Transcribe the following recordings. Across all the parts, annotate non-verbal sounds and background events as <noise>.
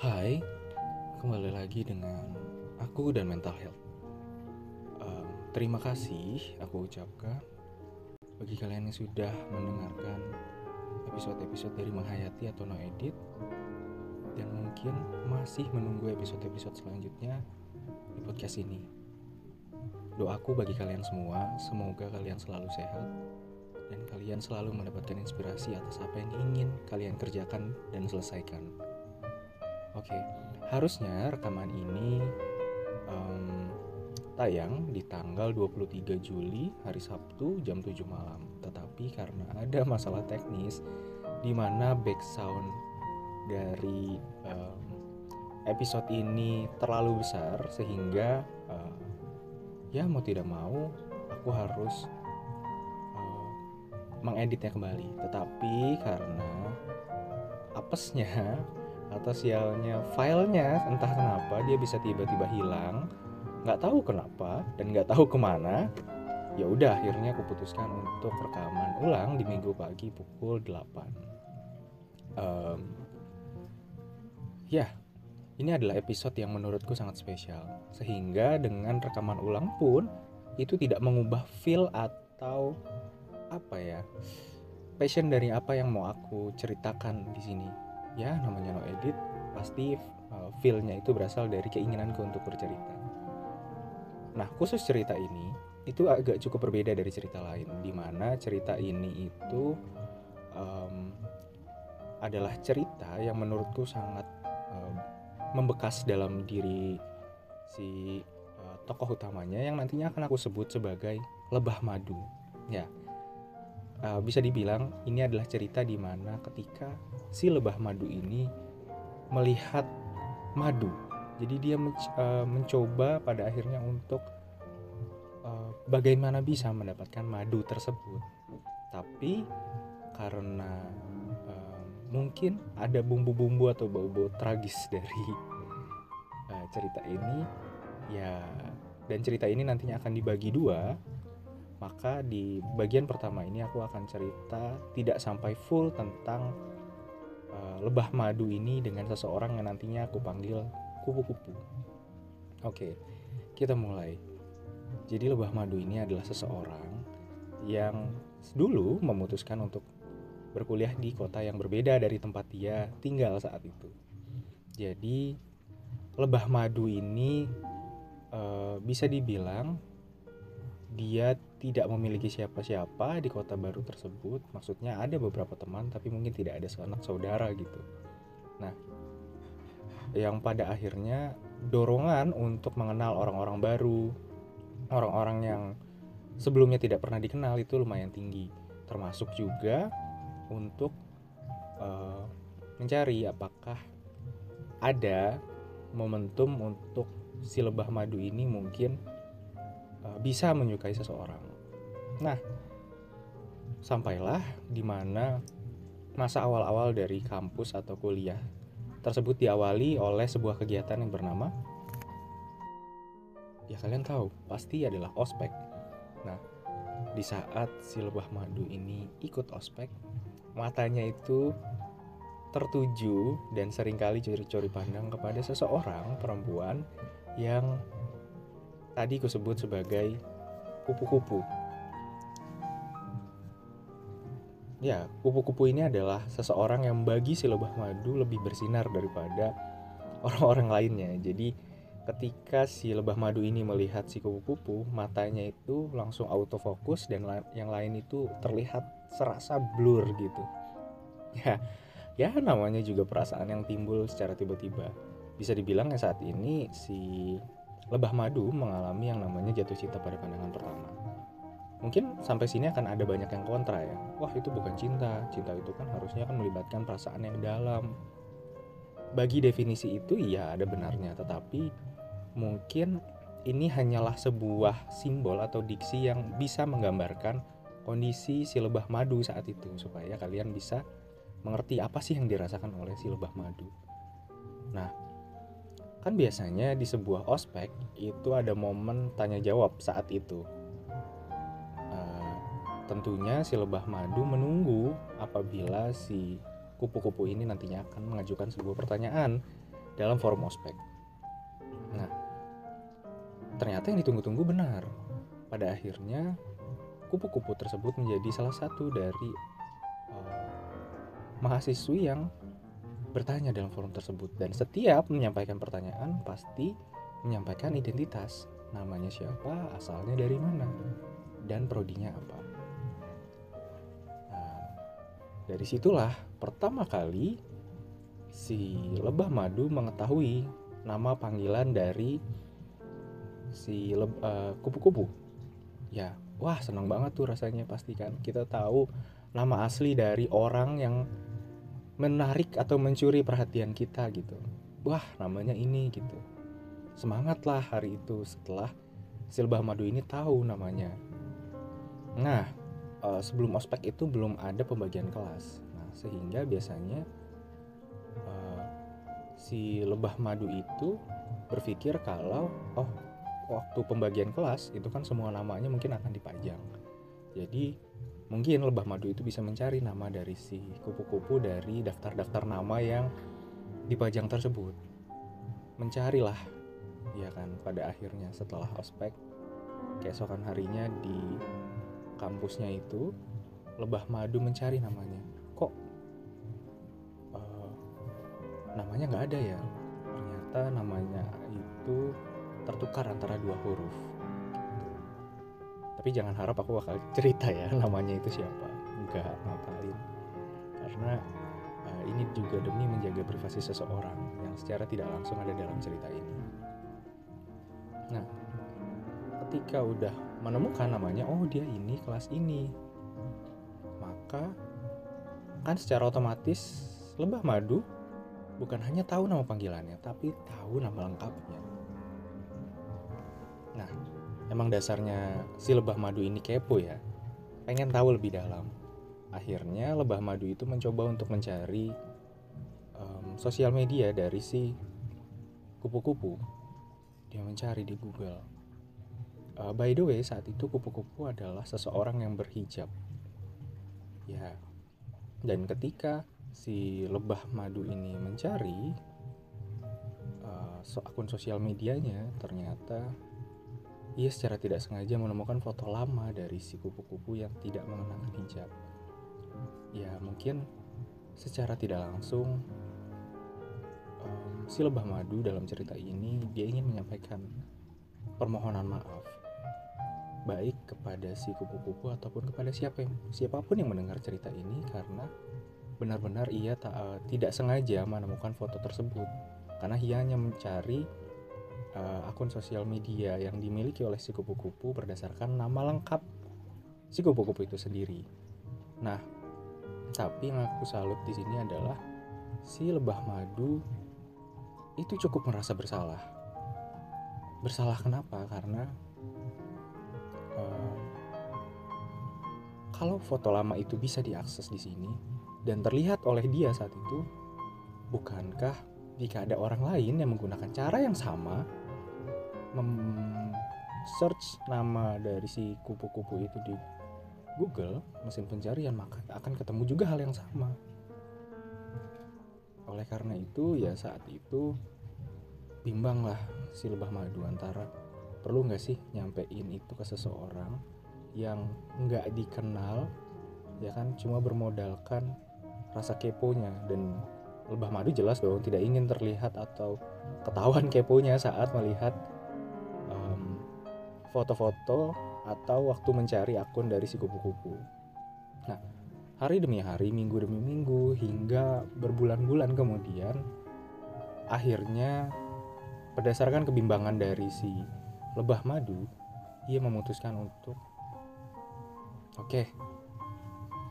Hai, kembali lagi dengan aku dan mental health. Um, terima kasih aku ucapkan bagi kalian yang sudah mendengarkan episode-episode dari Menghayati atau No Edit dan mungkin masih menunggu episode-episode selanjutnya di podcast ini. Doaku bagi kalian semua, semoga kalian selalu sehat dan kalian selalu mendapatkan inspirasi atas apa yang ingin kalian kerjakan dan selesaikan. Oke, harusnya rekaman ini um, tayang di tanggal 23 Juli hari Sabtu jam 7 malam. Tetapi karena ada masalah teknis di mana background dari um, episode ini terlalu besar sehingga uh, ya mau tidak mau aku harus uh, mengeditnya kembali. Tetapi karena apesnya atau sialnya filenya entah kenapa dia bisa tiba-tiba hilang nggak tahu kenapa dan nggak tahu ke mana ya udah akhirnya aku putuskan untuk rekaman ulang di minggu pagi pukul 8 um, ya ini adalah episode yang menurutku sangat spesial. Sehingga dengan rekaman ulang pun itu tidak mengubah feel atau apa ya passion dari apa yang mau aku ceritakan di sini ya namanya no edit pasti uh, feelnya itu berasal dari keinginanku untuk bercerita. Nah khusus cerita ini itu agak cukup berbeda dari cerita lain di mana cerita ini itu um, adalah cerita yang menurutku sangat um, membekas dalam diri si uh, tokoh utamanya yang nantinya akan aku sebut sebagai lebah madu. Ya uh, bisa dibilang ini adalah cerita di mana ketika si lebah madu ini melihat madu. Jadi dia uh, mencoba pada akhirnya untuk uh, bagaimana bisa mendapatkan madu tersebut. Tapi karena mungkin ada bumbu-bumbu atau bau-bau tragis <laughs> dari cerita ini, ya dan cerita ini nantinya akan dibagi dua maka di bagian pertama ini aku akan cerita tidak sampai full tentang uh, lebah madu ini dengan seseorang yang nantinya aku panggil kupu-kupu. Oke, kita mulai. Jadi lebah madu ini adalah seseorang yang dulu memutuskan untuk berkuliah di kota yang berbeda dari tempat dia tinggal saat itu. Jadi lebah madu ini uh, bisa dibilang dia tidak memiliki siapa-siapa di kota baru tersebut. Maksudnya ada beberapa teman tapi mungkin tidak ada seanak saudara gitu. Nah, yang pada akhirnya dorongan untuk mengenal orang-orang baru, orang-orang yang sebelumnya tidak pernah dikenal itu lumayan tinggi. Termasuk juga untuk uh, mencari apakah ada momentum untuk si lebah madu ini mungkin bisa menyukai seseorang. Nah, sampailah di mana masa awal-awal dari kampus atau kuliah tersebut diawali oleh sebuah kegiatan yang bernama ya kalian tahu pasti adalah ospek. Nah, di saat si lebah madu ini ikut ospek, matanya itu tertuju dan sering kali curi-curi pandang kepada seseorang perempuan yang tadi ku sebut sebagai kupu-kupu. Ya, kupu-kupu ini adalah seseorang yang bagi si lebah madu lebih bersinar daripada orang-orang lainnya. Jadi ketika si lebah madu ini melihat si kupu-kupu, matanya itu langsung autofokus dan yang lain itu terlihat serasa blur gitu. Ya, ya namanya juga perasaan yang timbul secara tiba-tiba. Bisa dibilang ya saat ini si lebah madu mengalami yang namanya jatuh cinta pada pandangan pertama. Mungkin sampai sini akan ada banyak yang kontra ya. Wah itu bukan cinta, cinta itu kan harusnya kan melibatkan perasaan yang dalam. Bagi definisi itu iya ada benarnya, tetapi mungkin ini hanyalah sebuah simbol atau diksi yang bisa menggambarkan kondisi si lebah madu saat itu supaya kalian bisa mengerti apa sih yang dirasakan oleh si lebah madu. Nah, kan biasanya di sebuah ospek itu ada momen tanya jawab saat itu tentunya si lebah madu menunggu apabila si kupu-kupu ini nantinya akan mengajukan sebuah pertanyaan dalam forum ospek. Nah, ternyata yang ditunggu-tunggu benar. Pada akhirnya, kupu-kupu tersebut menjadi salah satu dari uh, mahasiswi yang bertanya dalam forum tersebut. Dan setiap menyampaikan pertanyaan pasti menyampaikan identitas. Namanya siapa asalnya dari mana dan prodinya apa. Nah, dari situlah pertama kali si lebah madu mengetahui nama panggilan dari si uh, kupu-kupu. Ya wah senang banget tuh rasanya pasti kan kita tahu nama asli dari orang yang menarik atau mencuri perhatian kita gitu. Wah namanya ini gitu. Semangatlah hari itu setelah Silbah Madu ini tahu namanya. Nah uh, sebelum ospek itu belum ada pembagian kelas. Nah sehingga biasanya uh, si lebah madu itu berpikir kalau oh waktu pembagian kelas itu kan semua namanya mungkin akan dipajang. Jadi mungkin lebah madu itu bisa mencari nama dari si kupu-kupu dari daftar-daftar nama yang dipajang tersebut. Mencarilah, ya kan, pada akhirnya setelah ospek, keesokan harinya di kampusnya itu, lebah madu mencari namanya. Kok uh, namanya nggak ada ya? Ternyata namanya itu tertukar antara dua huruf tapi jangan harap aku bakal cerita ya <laughs> namanya itu siapa. Enggak ngapain. Karena uh, ini juga demi menjaga privasi seseorang yang secara tidak langsung ada dalam cerita ini. Nah ketika udah menemukan namanya oh dia ini kelas ini maka kan secara otomatis lebah madu bukan hanya tahu nama panggilannya tapi tahu nama lengkapnya. Nah Emang dasarnya si lebah madu ini kepo ya, pengen tahu lebih dalam. Akhirnya lebah madu itu mencoba untuk mencari um, sosial media dari si kupu-kupu. Dia mencari di Google. Uh, by the way, saat itu kupu-kupu adalah seseorang yang berhijab. Ya, dan ketika si lebah madu ini mencari uh, akun sosial medianya, ternyata ia secara tidak sengaja menemukan foto lama dari si kupu-kupu yang tidak mengenakan hijab. Ya, mungkin secara tidak langsung si lebah madu dalam cerita ini dia ingin menyampaikan permohonan maaf baik kepada si kupu-kupu ataupun kepada siapa yang, siapa pun yang mendengar cerita ini karena benar-benar ia tak, uh, tidak sengaja menemukan foto tersebut karena ia hanya mencari uh, akun sosial media yang dimiliki oleh si kupu-kupu berdasarkan nama lengkap si kupu-kupu itu sendiri. Nah, tapi yang aku salut di sini adalah si lebah madu itu cukup merasa bersalah. Bersalah kenapa? Karena uh, kalau foto lama itu bisa diakses di sini dan terlihat oleh dia saat itu, bukankah jika ada orang lain yang menggunakan cara yang sama search nama dari si kupu-kupu itu di Google mesin pencarian maka akan ketemu juga hal yang sama. Oleh karena itu ya saat itu bimbang lah si lebah madu antara perlu nggak sih nyampein itu ke seseorang yang nggak dikenal ya kan? Cuma bermodalkan rasa keponya. Dan lebah madu jelas dong tidak ingin terlihat atau ketahuan keponya saat melihat foto-foto atau waktu mencari akun dari si kupu-kupu. Nah, hari demi hari, minggu demi minggu, hingga berbulan-bulan kemudian, akhirnya berdasarkan kebimbangan dari si lebah madu, ia memutuskan untuk, oke, okay,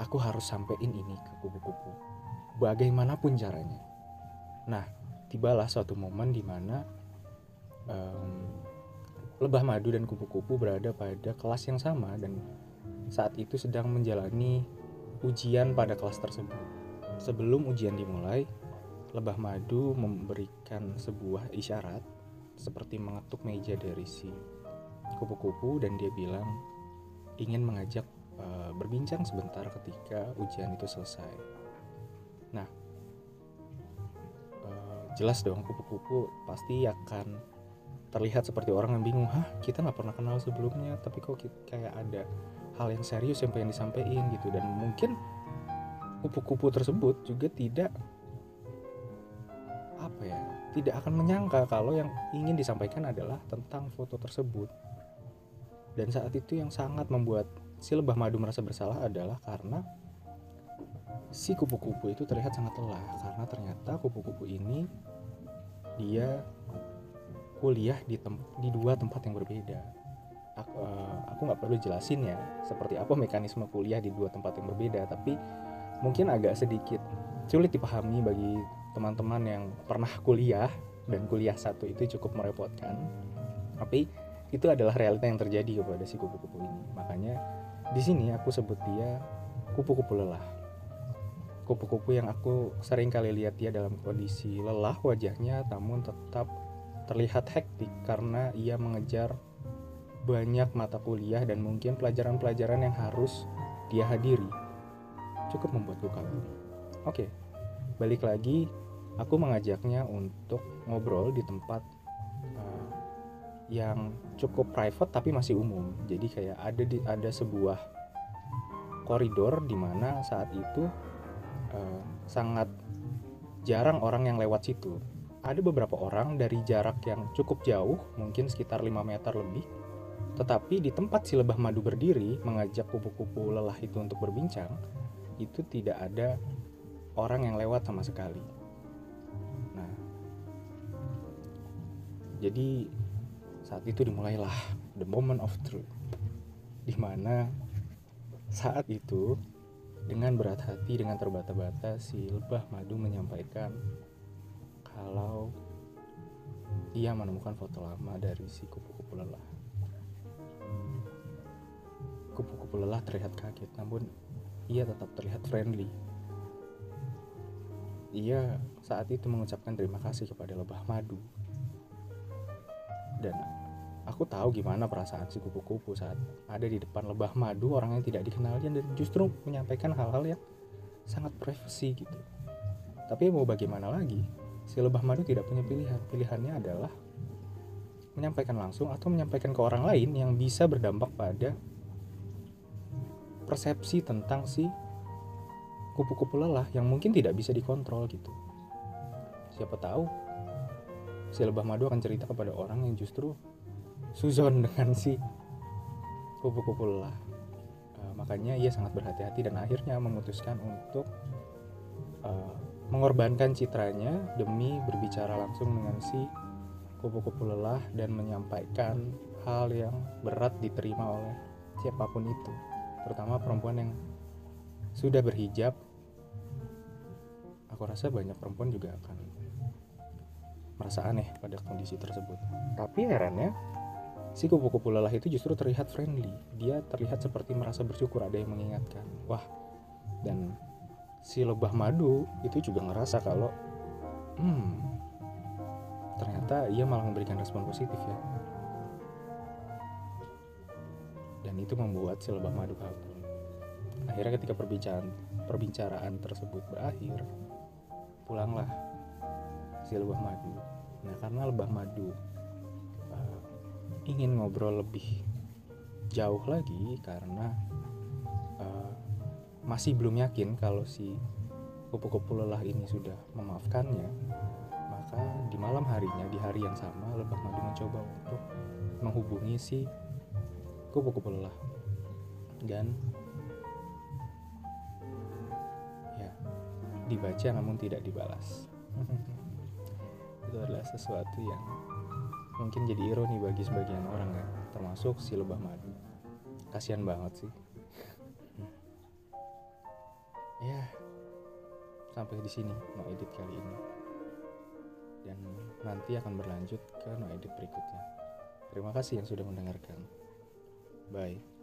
aku harus sampein ini ke kupu-kupu, bagaimanapun caranya. Nah, tibalah suatu momen di mana um, lebah madu dan kupu-kupu berada pada kelas yang sama dan saat itu sedang menjalani ujian pada kelas tersebut. Sebelum ujian dimulai, lebah madu memberikan sebuah isyarat seperti mengetuk meja dari si kupu-kupu dan dia bilang ingin mengajak uh, berbincang sebentar ketika ujian itu selesai. Nah, uh, jelas dong kupu-kupu pasti akan terlihat seperti orang yang bingung hah kita nggak pernah kenal sebelumnya tapi kok kayak ada hal yang serius yang pengen disampaikan gitu. Dan mungkin kupu-kupu tersebut juga tidak apa ya tidak akan menyangka kalau yang ingin disampaikan adalah tentang foto tersebut. Dan saat itu yang sangat membuat si lebah madu merasa bersalah adalah karena si kupu-kupu itu terlihat sangat lelah. Karena ternyata kupu-kupu ini dia kuliah di di dua tempat yang berbeda. Aku uh, aku nggak perlu jelasin ya seperti apa mekanisme kuliah di dua tempat yang berbeda, tapi mungkin agak sedikit sulit dipahami bagi teman-teman yang pernah kuliah dan kuliah satu itu cukup merepotkan. Tapi itu adalah realita yang terjadi kepada si kupu-kupu ini. Makanya di sini aku sebut dia kupu-kupu lelah. Kupu-kupu yang aku sering kali lihat dia dalam kondisi lelah wajahnya namun tetap terlihat hektik karena ia mengejar banyak mata kuliah dan mungkin pelajaran-pelajaran yang harus dia hadiri. Cukup membuatku kagum. Oke, balik lagi, aku mengajaknya untuk ngobrol di tempat uh, yang cukup private tapi masih umum. Jadi kayak ada di ada sebuah koridor di mana saat itu uh, sangat jarang orang yang lewat situ ada beberapa orang dari jarak yang cukup jauh, mungkin sekitar 5 meter lebih, tetapi di tempat si lebah madu berdiri mengajak kupu-kupu lelah itu untuk berbincang, itu tidak ada orang yang lewat sama sekali. Nah, jadi saat itu dimulailah the moment of truth, di mana saat itu dengan berat hati dengan terbata-bata si lebah madu menyampaikan kalau ia menemukan foto lama dari si kupu-kupu lelah. Kupu-kupu lelah terlihat kaget, namun ia tetap terlihat friendly. Ia saat itu mengucapkan terima kasih kepada lebah madu. Dan aku tahu gimana perasaan si kupu-kupu saat ada di depan lebah madu orang yang tidak dikenal dan justru menyampaikan hal-hal yang sangat privasi gitu. Tapi mau bagaimana lagi? Si lebah madu tidak punya pilihan. Pilihannya adalah menyampaikan langsung atau menyampaikan ke orang lain yang bisa berdampak pada persepsi tentang si kupu-kupu lelah yang mungkin tidak bisa dikontrol gitu. Siapa tahu si lebah madu akan cerita kepada orang yang justru suzon dengan si kupu-kupu lelah. Uh, makanya ia sangat berhati-hati dan akhirnya memutuskan untuk uh, mengorbankan citranya demi berbicara langsung dengan si kupu-kupu lelah dan menyampaikan hal yang berat diterima oleh siapa pun itu, terutama perempuan yang sudah berhijab. Aku rasa banyak perempuan juga akan merasa aneh pada kondisi tersebut. Tapi herannya, si kupu-kupu lelah itu justru terlihat friendly. Dia terlihat seperti merasa bersyukur ada yang mengingatkan. Wah, dan si lebah madu itu juga ngerasa kalau hmm ternyata ia malah memberikan respon positif ya. Dan itu membuat si lebah madu kabur akhirnya ketika perbincangan perbincaraan tersebut berakhir pulanglah si lebah madu. Nah karena lebah madu uh, ingin ngobrol lebih jauh lagi karena masih belum yakin kalau si kupu-kupu lelah ini sudah memaafkannya, maka di malam harinya, di hari yang sama, lebah madu mencoba untuk menghubungi si kupu-kupu lelah. Dan ya, dibaca namun tidak dibalas. <laughs> Itu adalah sesuatu yang mungkin jadi ironi bagi sebagian orang ya, termasuk si lebah madu. Kasihan banget sih sampai di sini no edit kali ini. Dan nanti akan berlanjut ke no edit berikutnya. Terima kasih yang sudah mendengarkan. Bye